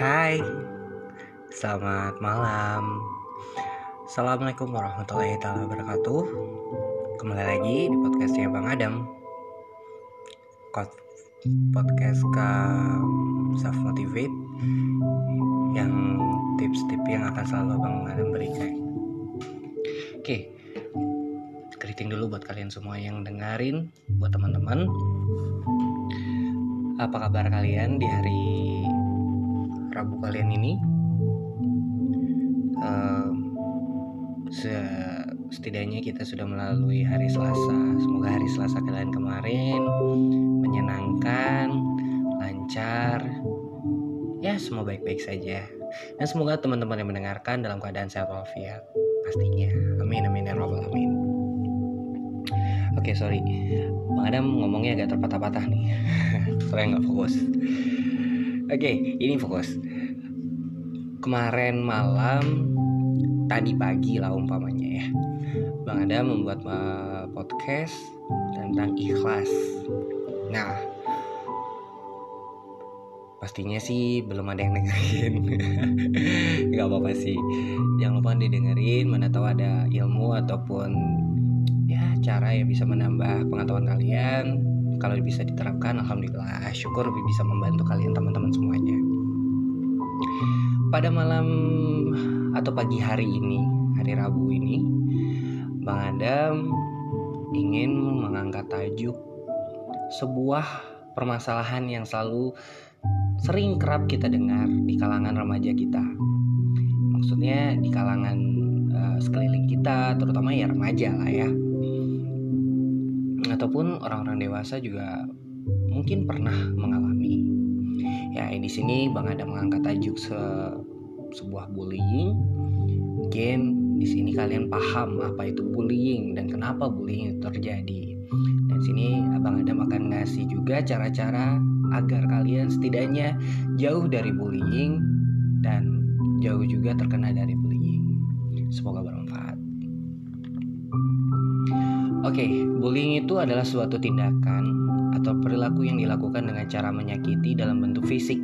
Hai, selamat malam. Assalamualaikum warahmatullahi wabarakatuh. Kembali lagi di podcastnya Bang Adam. Podcast ke self motivate yang tips-tips yang akan selalu Bang Adam berikan. Oke, greeting dulu buat kalian semua yang dengerin, buat teman-teman. Apa kabar kalian di hari Rabu kalian ini uh, setidaknya kita sudah melalui hari Selasa. Semoga hari Selasa kalian kemarin menyenangkan lancar. Ya semua baik-baik saja. Dan semoga teman-teman yang mendengarkan dalam keadaan sehat walafiat pastinya. Amin amin ya robbal amin oke sorry. Bang Adam ngomongnya agak terpatah-patah nih. Soalnya nggak fokus Oke, ini fokus. Kemarin malam, tadi pagi lah umpamanya ya. Bang Ada membuat uh, podcast tentang ikhlas. Nah, pastinya sih belum ada yang dengerin. Gak apa-apa sih. Jangan lupa didengerin, mana tahu ada ilmu ataupun ya cara yang bisa menambah pengetahuan kalian kalau bisa diterapkan alhamdulillah. Syukur bisa membantu kalian teman-teman semuanya. Pada malam atau pagi hari ini hari Rabu ini Bang Adam ingin mengangkat tajuk sebuah permasalahan yang selalu sering kerap kita dengar di kalangan remaja kita. Maksudnya di kalangan uh, sekeliling kita terutama ya remaja lah ya ataupun orang-orang dewasa juga mungkin pernah mengalami. Ya, di sini Bang ada mengangkat tajuk se sebuah bullying. Mungkin di sini kalian paham apa itu bullying dan kenapa bullying itu terjadi. Dan sini Abang Adam akan ngasih juga cara-cara agar kalian setidaknya jauh dari bullying dan jauh juga terkena dari bullying. Semoga bermanfaat. Oke, okay, bullying itu adalah suatu tindakan atau perilaku yang dilakukan dengan cara menyakiti dalam bentuk fisik,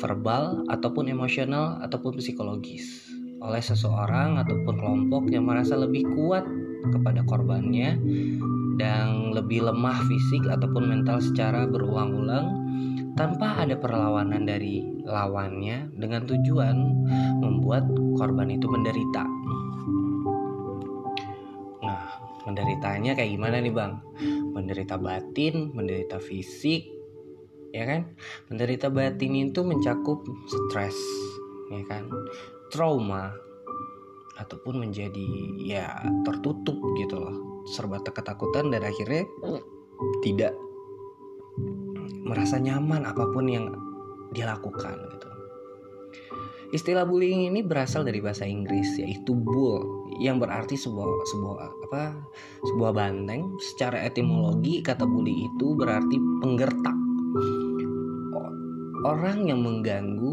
verbal, ataupun emosional, ataupun psikologis oleh seseorang ataupun kelompok yang merasa lebih kuat kepada korbannya dan lebih lemah fisik ataupun mental secara berulang-ulang tanpa ada perlawanan dari lawannya dengan tujuan membuat korban itu menderita. Menderitanya kayak gimana nih bang? Menderita batin menderita fisik ya kan? Menderita batin itu mencakup stres ya kan? Trauma ataupun menjadi ya tertutup gitu loh. Serba ketakutan dan akhirnya tidak merasa nyaman apa pun yang dia lakukan gitu Istilah bullying ini berasal dari bahasa Inggris yaitu bull yang berarti sebuah sebuah apa sebuah banteng. Secara etimologi kata bully itu berarti penggertak. Orang yang mengganggu,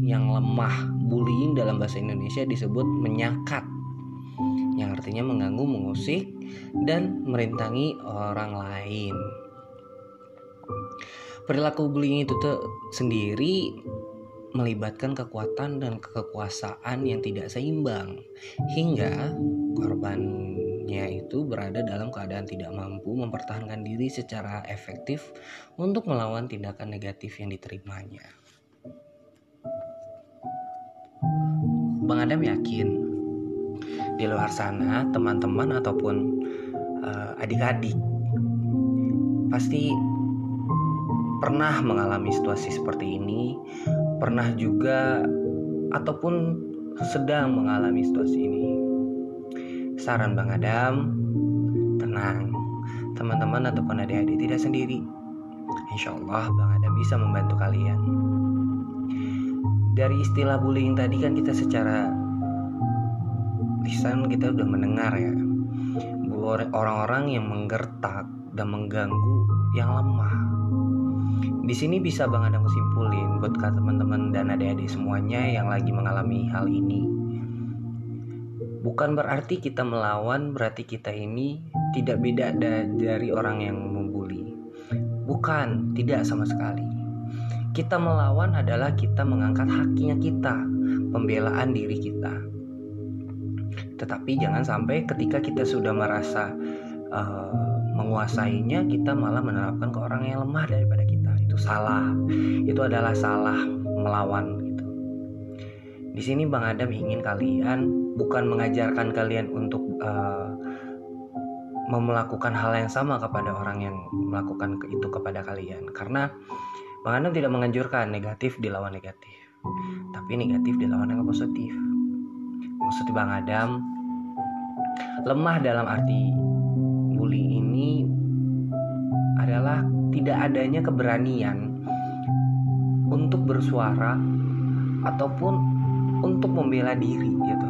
yang lemah. Bullying dalam bahasa Indonesia disebut menyakat. Yang artinya mengganggu, mengusik dan merintangi orang lain. Perilaku bullying itu tuh sendiri melibatkan kekuatan dan kekuasaan yang tidak seimbang hingga korbannya itu berada dalam keadaan tidak mampu mempertahankan diri secara efektif untuk melawan tindakan negatif yang diterimanya. Bang Adam yakin di luar sana teman-teman ataupun uh, adik-adik pasti pernah mengalami situasi seperti ini pernah juga ataupun sedang mengalami situasi ini. Saran Bang Adam, tenang, teman-teman ataupun adik-adik tidak sendiri. Insya Allah Bang Adam bisa membantu kalian. Dari istilah bullying tadi kan kita secara lisan kita udah mendengar ya orang-orang yang menggertak dan mengganggu yang lemah di sini bisa Bang Adam kesimpulin buat teman-teman dan adik-adik semuanya yang lagi mengalami hal ini. Bukan berarti kita melawan, berarti kita ini tidak beda dari orang yang membuli. Bukan, tidak sama sekali. kita melawan adalah kita mengangkat haknya kita, pembelaan diri kita. Tetapi jangan sampai ketika kita sudah merasa uh, menguasainya, kita malah menerapkan ke orang yang lemah daripada kita. Itu salah. Itu adalah salah melawan gitu. Di sini Bang Adam ingin kalian bukan mengajarkan kalian untuk uh, melakukan hal yang sama kepada orang yang melakukan itu kepada kalian karena Bang Adam tidak menganjurkan negatif dilawan negatif, tapi negatif dilawan dengan positif. Maksud Bang Adam, lemah dalam arti tidak adanya keberanian untuk bersuara ataupun untuk membela diri gitu.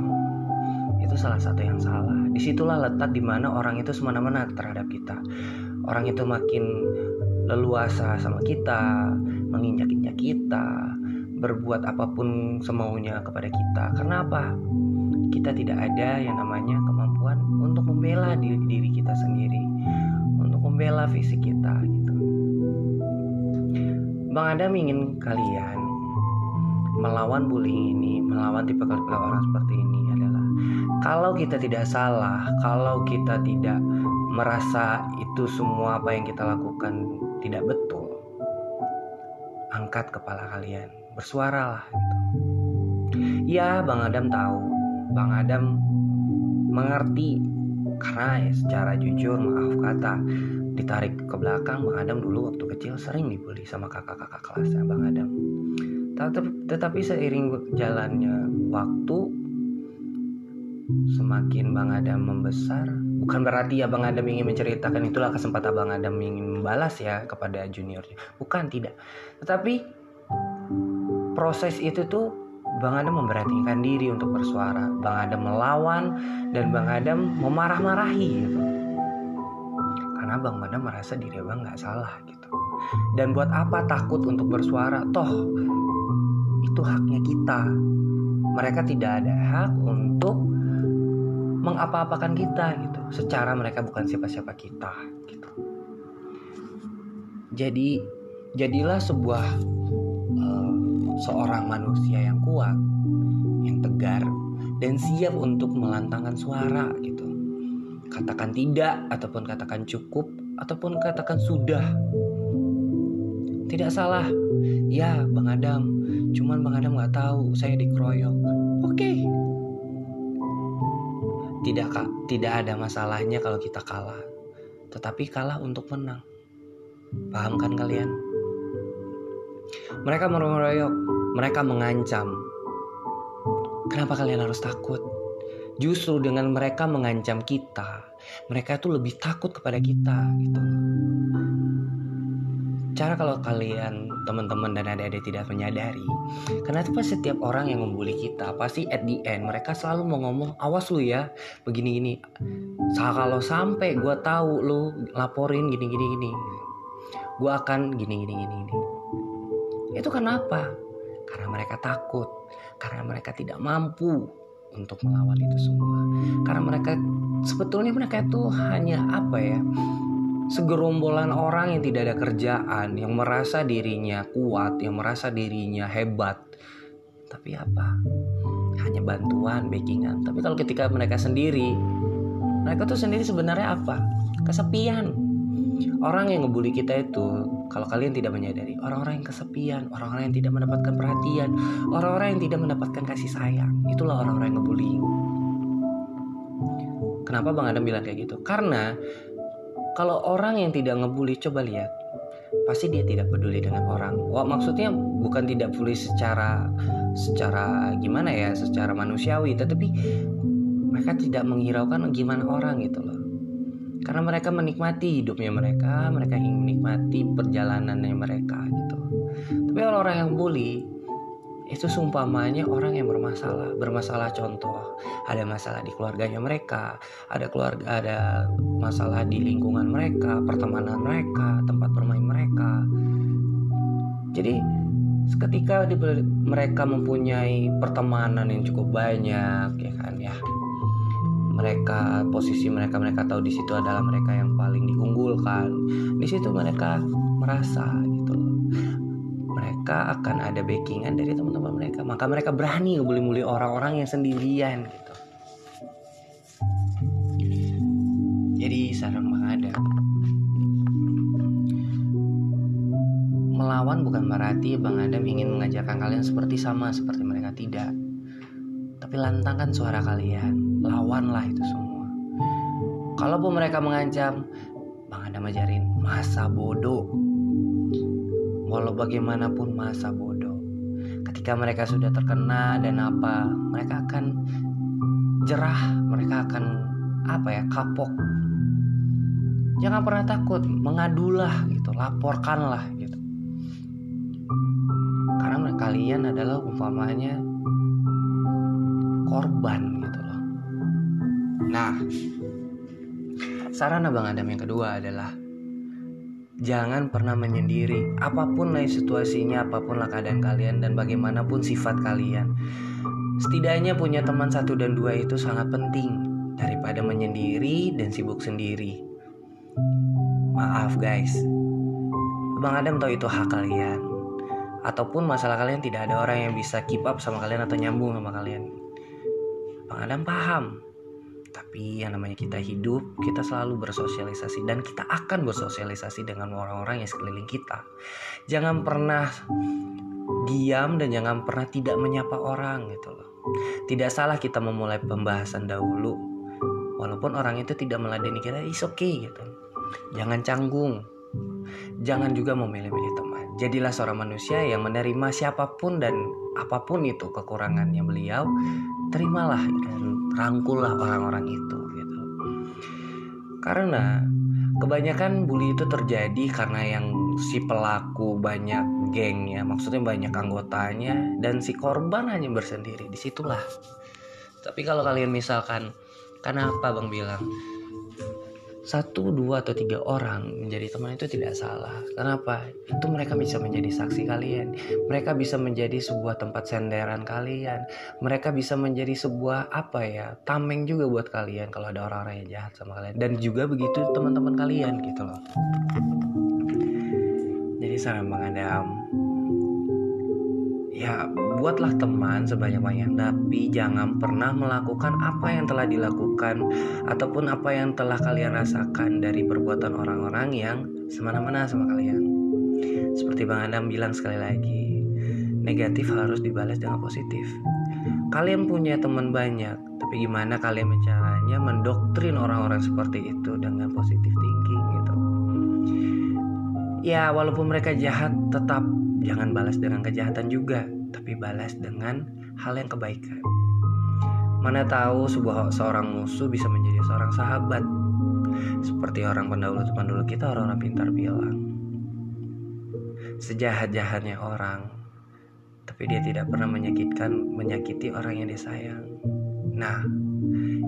Itu salah satu yang salah. Di situlah letak di mana orang itu semena-mena terhadap kita. Orang itu makin leluasa sama kita, menginjak-injak kita, berbuat apa pun semaunya kepada kita. Karena apa? Kita tidak ada yang namanya kemampuan untuk membela diri, diri kita sendiri, untuk membela fisik kita. Bang Adam ingin kalian melawan bullying ini, melawan tipe-tipe orang seperti ini adalah kalau kita tidak salah, kalau kita tidak merasa itu semua apa yang kita lakukan tidak betul, angkat kepala kalian, bersuaralah gitu. Ya, Bang Adam tahu, Bang Adam mengerti karena ya, secara jujur maaf kata ditarik ke belakang Bang Adam dulu waktu kecil sering dibully sama kakak-kakak kelasnya Bang Adam. Tetapi seiring jalannya waktu semakin Bang Adam membesar bukan berarti ya Bang Adam ingin menceritakan itulah kesempatan Bang Adam ingin membalas ya kepada juniornya. Bukan tidak. Tetapi proses itu tuh Bang Adam memberanikan diri untuk bersuara. Bang Adam melawan dan Bang Adam memarah-marahi gitu karena Bang Adam merasa diri Bang nggak salah gitu. Dan buat apa takut untuk bersuara? Toh itu haknya kita. Mereka tidak ada hak untuk mengapa-apakan kita gitu. Secara mereka bukan siapa-siapa kita gitu. Jadi jadilah sebuah uh, seorang manusia yang kuat yang tegar dan siap untuk melantangkan suara katakan tidak ataupun katakan cukup ataupun katakan sudah tidak salah ya bang Adam cuman bang Adam nggak tahu saya dikeroyok oke tidak tidak ada masalahnya kalau kita kalah. Tetapi kalah untuk menang. Paham kan kalian? Mereka meroyok, mereka mengancam. Kenapa kalian harus takut? Justru dengan mereka mengancam kita, mereka tuh lebih takut kepada kita gitu. Cara kalau kalian teman-teman dan adik-adik tidak menyadari, pas setiap orang yang membuli kita, pasti at the end mereka selalu mau ngomong, awas lu ya, begini-gini. Kalau sampai gue tahu lu laporin gini-gini gini, gue akan gini-gini gini. Itu kenapa? Karena mereka takut, karena mereka tidak mampu untuk melawan itu semua. Karena mereka sebetulnya mereka itu hanya apa ya? segerombolan orang yang tidak ada kerjaan, yang merasa dirinya kuat, yang merasa dirinya hebat. Tapi apa? Hanya bantuan, backingan. Tapi kalau ketika mereka sendiri, mereka tuh sendiri sebenarnya apa? Kesepian. Orang yang ngebully kita itu, kalau kalian tidak menyadari, orang-orang yang kesepian, orang-orang yang tidak mendapatkan perhatian, orang-orang yang tidak mendapatkan kasih sayang. Itulah orang-orang yang ngebully. Kenapa Bang Adam bilang kayak gitu? Karena kalau orang yang tidak ngebully coba lihat pasti dia tidak peduli dengan orang. Wah, maksudnya bukan tidak peduli secara secara gimana ya, secara manusiawi, tetapi mereka tidak menghiraukan gimana orang gitu loh. Karena mereka menikmati hidupnya mereka, mereka ingin menikmati perjalanannya mereka gitu. Tapi orang-orang yang bully itu seumpamanya orang yang bermasalah. Bermasalah contoh ada masalah di keluarganya mereka ada keluarga ada masalah di lingkungan mereka pertemanan mereka tempat bermain mereka. Jadi ketika di, mereka mempunyai pertemanan yang cukup banyak ya kan ya mereka posisi mereka mereka tahu di situ adalah mereka yang paling diunggulkan. Di situ mereka merasa gitu mereka akan ada backingan dari teman-teman mereka maka mereka berani ngebully-bully orang-orang yang sendirian gitu. Jadi saran Bang Adam melawan bukan berarti Bang Adam ingin mengajarkan kalian seperti sama seperti mereka tidak tapi lantangkan suara kalian lawanlah itu semua kalaupun mereka mengancam Bang Adam ajarin masa bodoh walau bagaimanapun masa bodoh. Ketika mereka sudah terkena dan apa, mereka akan jerah, mereka akan apa ya, kapok. Jangan pernah takut, mengadulah gitu, laporkanlah gitu. Karena kalian adalah umpamanya korban gitu loh. Nah, saran abang Adam yang kedua adalah Jangan pernah menyendiri, apa pun lah situasinya, apa pun lah keadaan kalian dan bagaimanapun sifat kalian. Setidaknya punya teman satu dan dua itu sangat penting daripada menyendiri dan sibuk sendiri. Maaf guys, Bang Adam tahu itu hak kalian. Ataupun masalah kalian tidak ada orang yang bisa keep up sama kalian atau nyambung sama kalian. Bang Adam paham tapi yang namanya kita hidup, kita selalu bersosialisasi dan kita akan bersosialisasi dengan orang-orang yang sekeliling kita. Jangan pernah diam dan jangan pernah tidak menyapa orang gitu loh. Tidak salah kita memulai pembahasan dahulu. Walaupun orang itu tidak meladeni kita, is okay gitu. Jangan canggung. Jangan juga memilih-milih. Jadilah seorang manusia yang menerima siapa pun dan apa pun itu kekurangannya beliau, terimalah dan rangkullah orang-orang itu gitu. Karena kebanyakan bully itu terjadi karena yang si pelaku banyak gengnya maksudnya banyak anggotanya dan si korban hanya bersendiri. Di situlah. Tapi kalau kalian misalkan kenapa bang bilang satu, dua, atau tiga orang menjadi teman itu tidak salah. Kenapa? Itu mereka bisa menjadi saksi kalian. Mereka bisa menjadi sebuah tempat senderan kalian. Mereka bisa menjadi sebuah apa ya tameng juga buat kalian kalau ada orang-orang yang jahat sama kalian. Dan juga begitu teman-teman kalian gitu loh. Jadi saran Bang Adam, ya buatlah teman sebanyak-banyak tapi jangan pernah melakukan apa yang telah dilakukan ataupun apa yang telah kalian rasakan dari perbuatan orang-orang yang semena-mena sama kalian. Seperti Bang Adam bilang sekali lagi negatif harus dibalas dengan positif. Kalian punya teman banyak tapi gimana kalian caranya mendoktrin orang-orang seperti itu dengan positif thinking gitu? Ya walaupun mereka jahat tetap Jangan balas dengan kejahatan juga, tapi balas dengan hal yang kebaikan. Mana tahu sebuah seorang musuh bisa menjadi seorang sahabat. Seperti orang pendahulu-pendahulu kita orang-orang pintar bilang. Sejahat-jahatnya orang, tapi dia tidak pernah menyakitkan menyakiti orang yang disayang. Nah,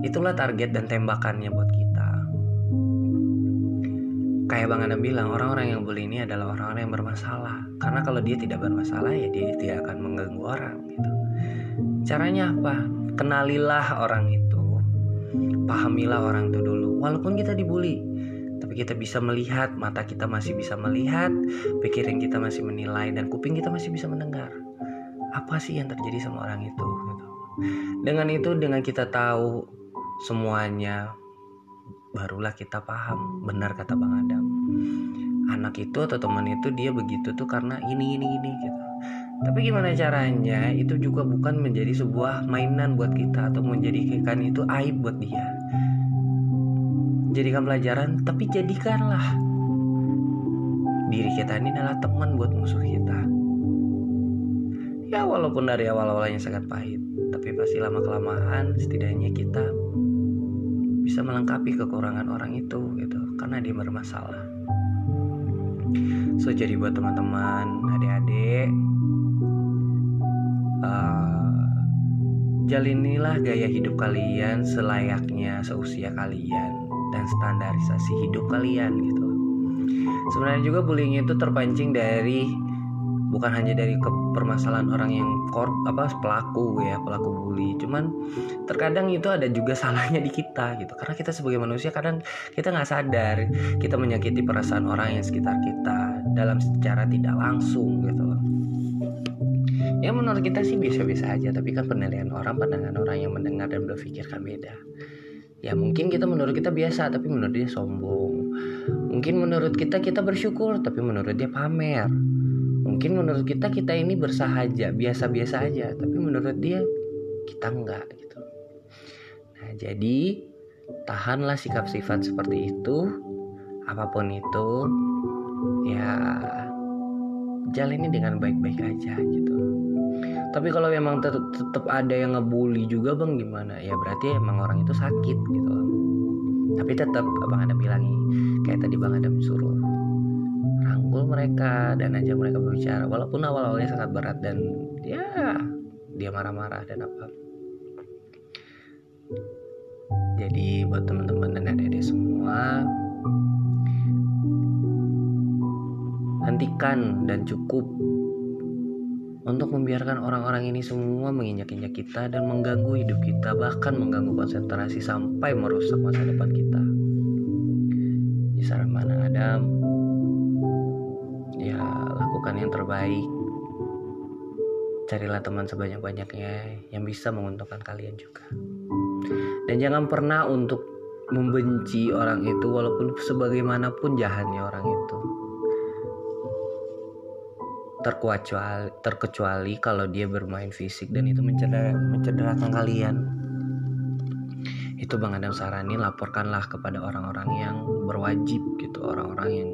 itulah target dan tembakannya buat kita kayak Bang Adam bilang orang-orang yang bully ini adalah orang-orang yang bermasalah. Karena kalau dia tidak bermasalah ya dia tidak akan mengganggu orang gitu. Caranya apa? Kenalilah orang itu. Pahamilah orang itu dulu. Walaupun kita dibully tapi kita bisa melihat mata kita masih bisa melihat pikiran kita masih menilai dan kuping kita masih bisa mendengar. Apa sih yang terjadi sama orang itu gitu. dengan itu dengan kita tahu semuanya barulah kita paham. Benar kata Bang Adam. Anak itu atau teman itu dia begitu tuh karena ini ini ini gitu. Tapi gimana caranya? Itu juga bukan menjadi sebuah mainan buat kita atau menjadikan itu aib buat dia. Jadikan pelajaran tapi jadikanlah. Diri kita ini adalah teman buat musuh kita. Ya walaupun dari awal-awalnya sangat pahit tapi pasti lama kelamaan setidaknya kita bisa melengkapi kekurangan orang itu gitu. Karena dia bermasalah. So jadi buat teman-teman adik-adik uh, jalinilah gaya hidup kalian selayaknya seusia kalian dan standarisasi hidup kalian gitu. Sebenarnya juga bullying itu terpancing dari bukan hanya dari ke permasalahan orang yang kor apa pelaku ya pelaku bully. Cuman terkadang itu ada juga salahnya di kita gitu. Karena kita sebagai manusia kadang kita nggak sadar kita menyakiti perasaan orang yang sekitar kita dalam secara tidak langsung gitu loh. Ya menurut kita sih biasa-biasa aja tapi kan penilaian orang pandangan orang yang mendengar dan berpikir kan beda. Ya mungkin kita menurut kita biasa tapi menurut dia sombong. Mungkin menurut kita kita bersyukur tapi menurut dia pamer mungkin menurut kita kita ini bersahaja biasa-biasa aja tapi menurut dia kita enggak gitu. Nah jadi tahanlah sikap sifat seperti itu. Apa pun itu ya jalani dengan baik-baik aja gitu. Tapi kalau memang tetap, tetap ada yang ngebully juga bang gimana? Ya berarti emang orang itu sakit gitu. Tapi tetap abang ada bilangi kayak tadi bang Adam suruh rangkul mereka dan aja mereka berbicara. Walaupun awal-awalnya sangat berat dan ya dia marah-marah dan apa. Jadi buat teman-teman dan adik-adik semua hentikan dan cukup untuk membiarkan orang-orang ini semua menginjak-injak kita dan mengganggu hidup kita bahkan mengganggu konsentrasi sampai merusak masa depan kita. Di mana Adam ya lakukan yang terbaik. Carilah teman sebanyak-banyaknya yang bisa menguntungkan kalian juga. Dan jangan pernah untuk membenci orang itu walaupun sebagaimanapun jahatnya orang itu. Terkecuali terkecuali kalau dia bermain fisik dan itu mencedera, mencederakan kalian. Itu Bang Adam saranin laporkanlah kepada orang-orang yang berwajib gitu orang-orang yang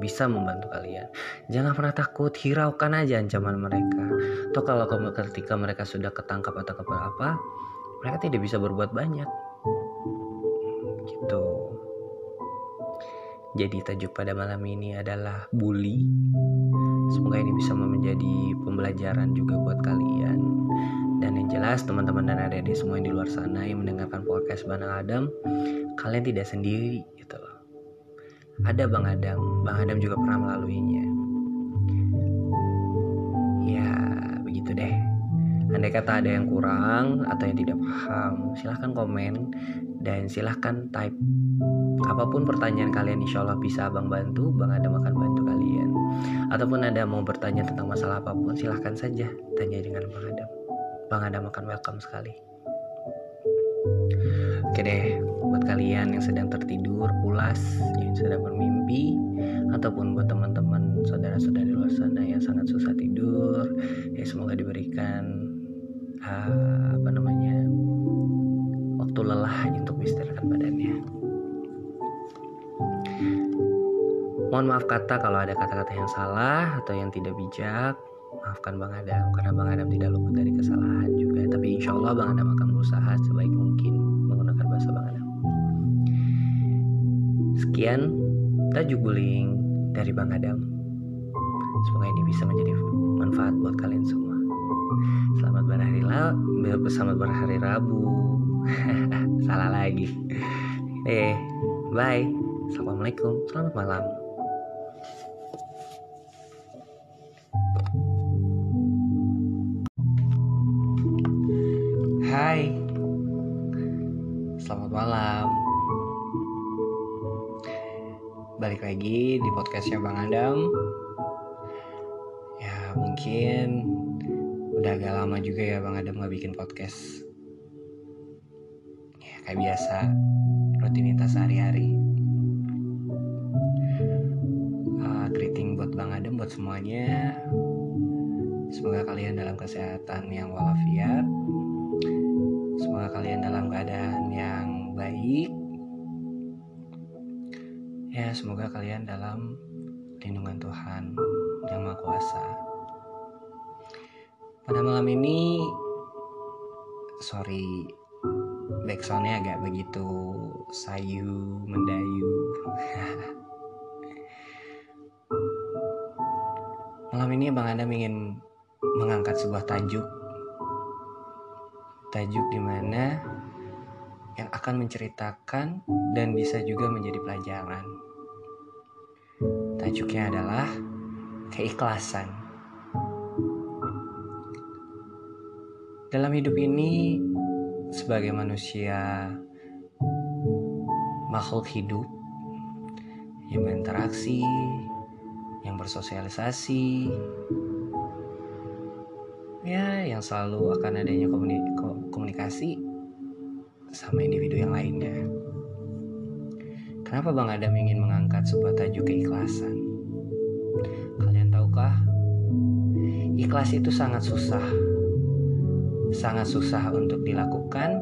bisa membantu kalian. Jangan pernah takut hiraukan aja ancaman mereka. Atau kalau ketika mereka sudah ketangkap atau apa mereka tidak bisa berbuat banyak. Gitu. Jadi tajuk pada malam ini adalah bully. Semoga ini bisa menjadi pembelajaran juga buat kalian. Dan yang jelas teman-teman dan adik-adik semua yang di luar sana yang mendengarkan podcast Bang Adam, kalian tidak sendiri gitu loh. Ada Bang Adam, Bang Adam juga pernah melaluinya. Ya, begitu deh. Andai kata ada yang kurang atau yang tidak paham, silahkan komen dan silahkan type. Apa pun pertanyaan kalian insya Allah bisa abang bantu bang Adam akan bantu kalian. Ataupun ada mau bertanya tentang masalah apa pun silahkan saja tanya dengan bang Adam. Bang Adam akan welcome sekali. Oke deh buat kalian yang sedang tertidur pulas yang sedang bermimpi ataupun buat teman-teman saudara-saudara di luar sana yang sangat susah tidur ya semoga diberikan uh, apa namanya waktu lelah untuk istirahat badannya Mohon maaf kata kalau ada kata-kata yang salah atau yang tidak bijak. Maafkan Bang Adam karena Bang Adam tidak luput dari kesalahan juga. Tapi insya Allah Bang Adam akan berusaha sebaik mungkin menggunakan bahasa Bang Adam. Sekian tajuk bullying dari Bang Adam. Semoga ini bisa menjadi manfaat buat kalian semua. Selamat berhari Rabu, selamat berhari Rabu. Salah lagi. Eh, bye. Assalamualaikum. Selamat malam. Lagi di podcastnya Bang Adam Ya mungkin Udah agak lama juga ya Bang Adam gak bikin podcast. Ya kayak biasa Rutinitas sehari-hari. Uh, Greeting buat Bang Adam buat semuanya. Semoga kalian dalam kesehatan yang walafiat. Semoga kalian dalam keadaan yang baik. Ya, semoga kalian dalam lindungan Tuhan yang Maha Kuasa. Pada malam ini, sorry, backsoundnya agak begitu sayu, mendayu. malam ini Bang Adam ingin mengangkat sebuah tajuk tajuk di mana yang akan menceritakan dan bisa juga menjadi pelajaran. Tajuknya adalah keikhlasan. Dalam hidup ini, sebagai manusia makhluk hidup yang berinteraksi, yang bersosialisasi, yang selalu akan adanya komunikasi sama individu yang lainnya. Kenapa Bang Adam ingin mengangkat sebuah tajuk keikhlasan? Kalian tahukah? Ikhlas itu sangat susah. Sangat susah untuk dilakukan,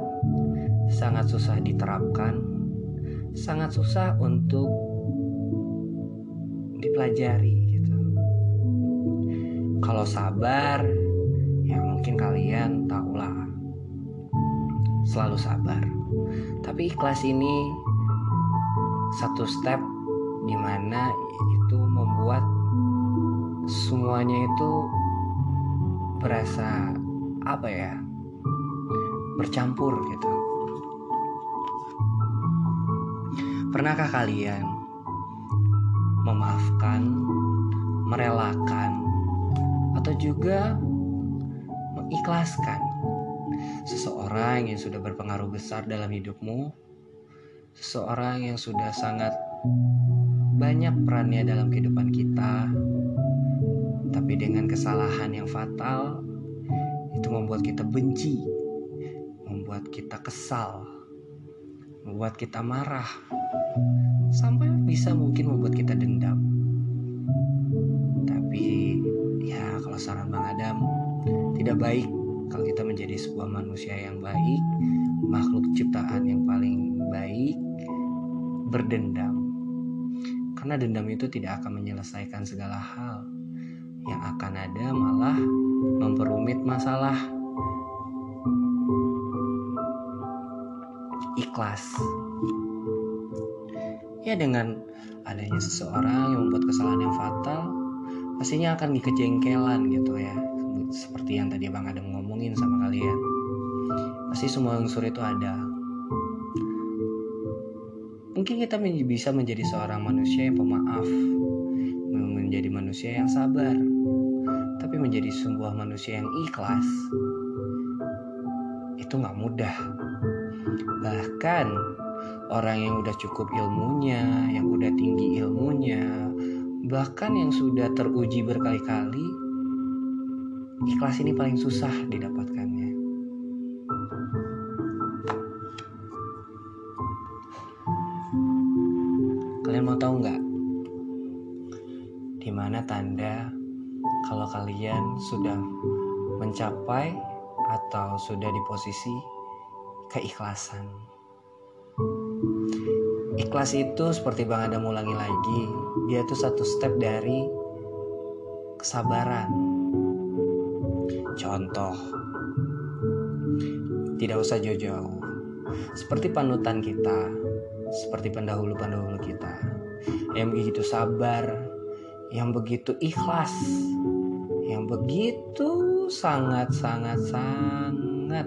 sangat susah diterapkan, sangat susah untuk dipelajari gitu. Kalau sabar, ya mungkin kalian tahulah selalu sabar. Tapi ikhlas ini satu step di mana itu membuat semuanya itu berasa apa ya bercampur gitu. Pernahkah kalian memaafkan merelakan atau juga mengikhlaskan seseorang yang sudah berpengaruh besar dalam hidupmu seseorang yang sudah sangat banyak perannya dalam kehidupan kita, tapi dengan kesalahan yang fatal itu membuat kita benci, membuat kita kesal, membuat kita marah, sampai bisa mungkin membuat kita dendam. Tapi ya kalau saran Bang Adam tidak baik kalau kita menjadi sebuah manusia yang baik, makhluk ciptaan yang paling baik berdendam. Karena dendam itu tidak akan menyelesaikan segala hal. Yang akan ada malah memperumit masalah. Ikhlas. Ya dengan adanya seseorang yang membuat kesalahan yang fatal, pastinya akan dikejengkelan gitu ya. Seperti yang tadi Bang Adam ngomongin sama kalian. Pasti semua unsur itu ada Mungkin kita bisa menjadi seorang manusia yang pemaaf, menjadi manusia yang sabar, tapi menjadi sebuah manusia yang ikhlas itu nggak mudah. Bahkan orang yang udah cukup ilmunya, yang udah tinggi ilmunya, bahkan yang sudah teruji berkali-kali, ikhlas ini paling susah didapatkannya. Mau tahu nggak? Di mana tanda kalau kalian sudah mencapai atau sudah di posisi keikhlasan. Ikhlas itu seperti Bang Adam ulangi lagi, dia itu satu step dari kesabaran. Contoh, tidak usah jauh-jauh. Seperti panutan kita, seperti pendahulu-pendahulu kita yang begitu sabar, yang begitu ikhlas, yang begitu sangat-sangat-sangat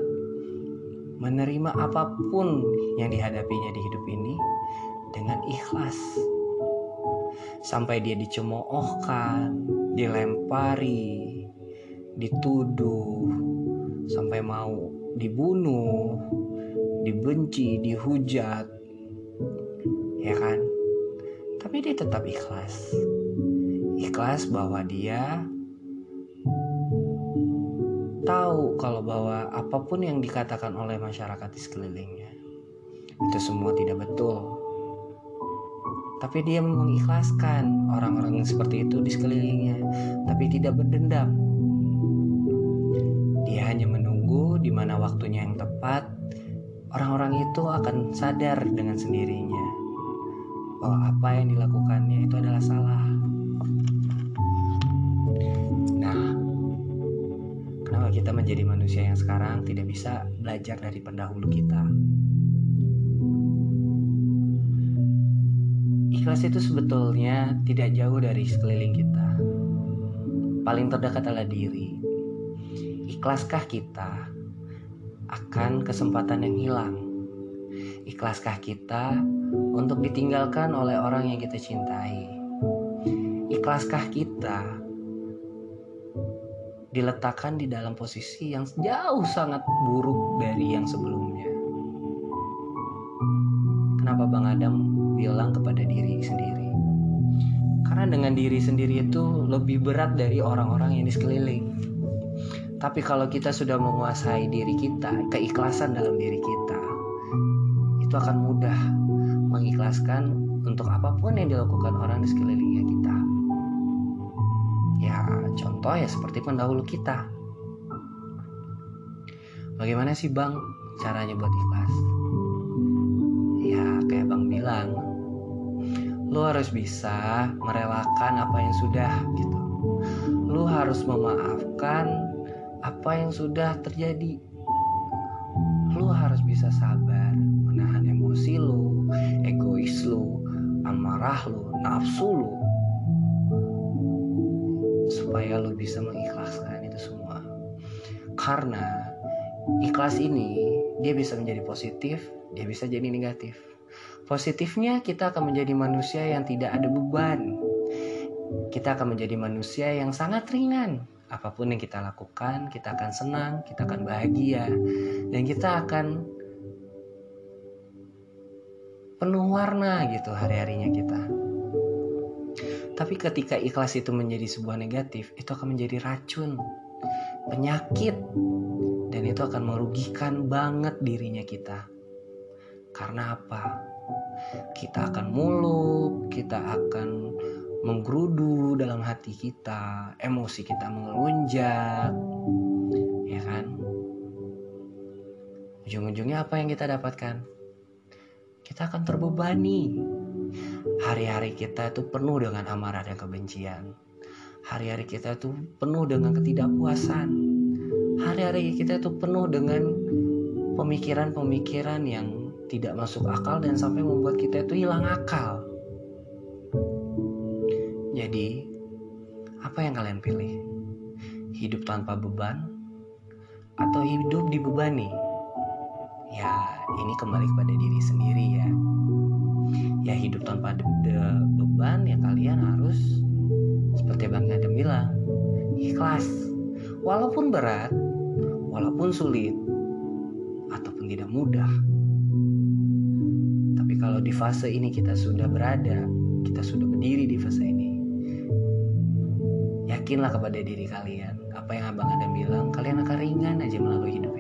menerima apa pun yang dihadapinya di hidup ini dengan ikhlas. Sampai dia dicemoohkan, dilempari, dituduh, sampai mau dibunuh, dibenci, dihujat, ya kan? Dia tetap ikhlas. Ikhlas bahwa dia tahu kalau bahwa apa pun yang dikatakan oleh masyarakat di sekelilingnya itu semua tidak betul. Tapi dia mengikhlaskan orang-orang seperti itu di sekelilingnya, tapi tidak berdendam. Dia hanya menunggu di mana waktunya yang tepat, orang-orang itu akan sadar dengan sendirinya bahwa apa yang dilakukannya itu adalah salah. Nah, kenapa kita menjadi manusia yang sekarang tidak bisa belajar dari pendahulu kita? Ikhlas itu sebetulnya tidak jauh dari sekeliling kita. Paling terdekat adalah diri. Ikhlaskah kita akan kesempatan yang hilang? Ikhlaskah kita untuk ditinggalkan oleh orang yang kita cintai? Ikhlaskah kita diletakkan di dalam posisi yang jauh sangat buruk dari yang sebelumnya? Kenapa Bang Adam bilang kepada diri sendiri? Karena dengan diri sendiri itu lebih berat dari orang-orang yang di sekeliling. Tapi kalau kita sudah menguasai diri kita, keikhlasan dalam diri kita, itu akan mudah mengikhlaskan untuk apa pun yang dilakukan orang di sekelilingnya kita. Ya, contoh ya seperti pendahulu kita. Bagaimana sih Bang caranya buat ikhlas? Ya, kayak Bang bilang, lu harus bisa merelakan apa yang sudah gitu. Lu harus memaafkan apa yang sudah terjadi. Lu harus bisa sabar, menahan emosi lu, egois lu, amarah lu, nafsu lu. Supaya lu bisa mengikhlaskan itu semua. Karena ikhlas ini dia bisa menjadi positif, dia bisa jadi negatif. Positifnya kita akan menjadi manusia yang tidak ada beban. Kita akan menjadi manusia yang sangat ringan apa pun yang kita lakukan, kita akan senang, kita akan bahagia, dan kita akan penuh warna gitu hari-harinya kita. Tapi ketika ikhlas itu menjadi sebuah negatif, itu akan menjadi racun, penyakit, dan itu akan merugikan banget dirinya kita. Karena apa? Kita akan muluk, kita akan menggerudu dalam hati kita, emosi kita melunjak, ya kan? Ujung-ujungnya apa yang kita dapatkan? Kita akan terbebani. Hari-hari kita itu penuh dengan amarah dan kebencian. Hari-hari kita itu penuh dengan ketidakpuasan. Hari-hari kita itu penuh dengan pemikiran-pemikiran yang tidak masuk akal dan sampai membuat kita itu hilang akal. Jadi, apa yang kalian pilih? Hidup tanpa beban atau hidup dibebani? Ya, ini kembali kepada diri sendiri ya. Ya hidup tanpa de de beban ya kalian harus seperti Bang Adam bilang, ikhlas. Walaupun berat, walaupun sulit, ataupun tidak mudah. Tapi kalau di fase ini kita sudah berada, kita sudah berdiri di fase ini, yakinlah kepada diri kalian apa yang abang Adam bilang kalian akan ringan aja melalui hidup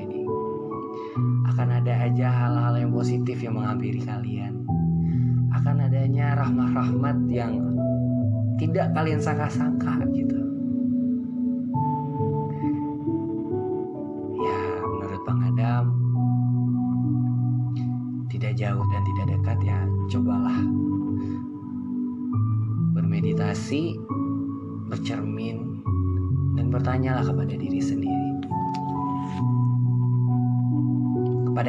akan ada aja hal-hal yang positif yang menghampiri kalian. Akan adanya rahmat-rahmat yang tidak kalian sangka-sangka gitu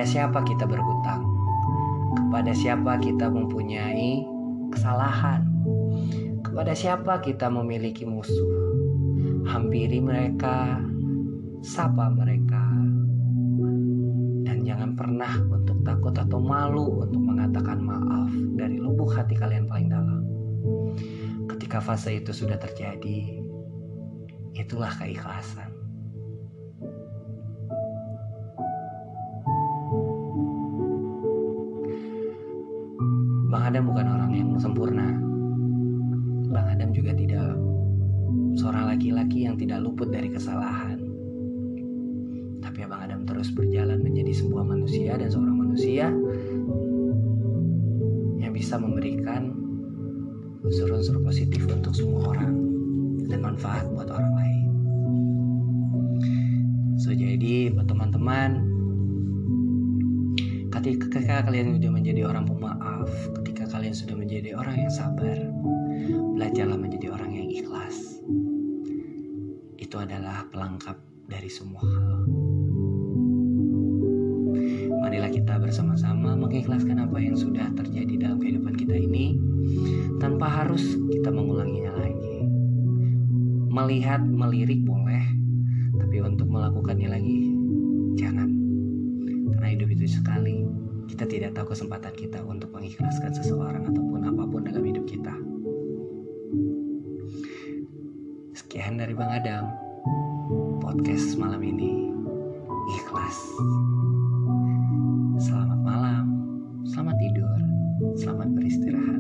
Kepada siapa kita berhutang? Kepada siapa kita mempunyai kesalahan? Kepada siapa kita memiliki musuh? Hampiri mereka, sapa mereka, dan jangan pernah untuk takut atau malu untuk mengatakan maaf dari lubuk hati kalian paling dalam. Ketika fase itu sudah terjadi, itulah keikhlasan. Yang tidak luput dari kesalahan. Tapi Bang Adam terus berjalan menjadi sebuah manusia dan seorang manusia yang bisa memberikan unsur-unsur positif untuk semua orang dan manfaat buat orang lain. So jadi buat teman-teman ketika kalian sudah menjadi orang pemaaf, ketika kalian sudah menjadi orang yang sabar, belajarlah menjadi orang yang ikhlas. Itu adalah pelengkap dari semua hal. Marilah kita bersama-sama mengikhlaskan apa yang sudah terjadi dalam kehidupan kita ini tanpa harus kita mengulanginya lagi. Melihat, melirik boleh, tapi untuk melakukannya lagi jangan. Karena hidup itu sekali. Kita tidak tahu kesempatan kita untuk mengikhlaskan seseorang ataupun apa pun dalam hidup kita. Sekian dari Bang Adam. Podcast malam ini ikhlas. Selamat malam, selamat tidur, selamat beristirahat.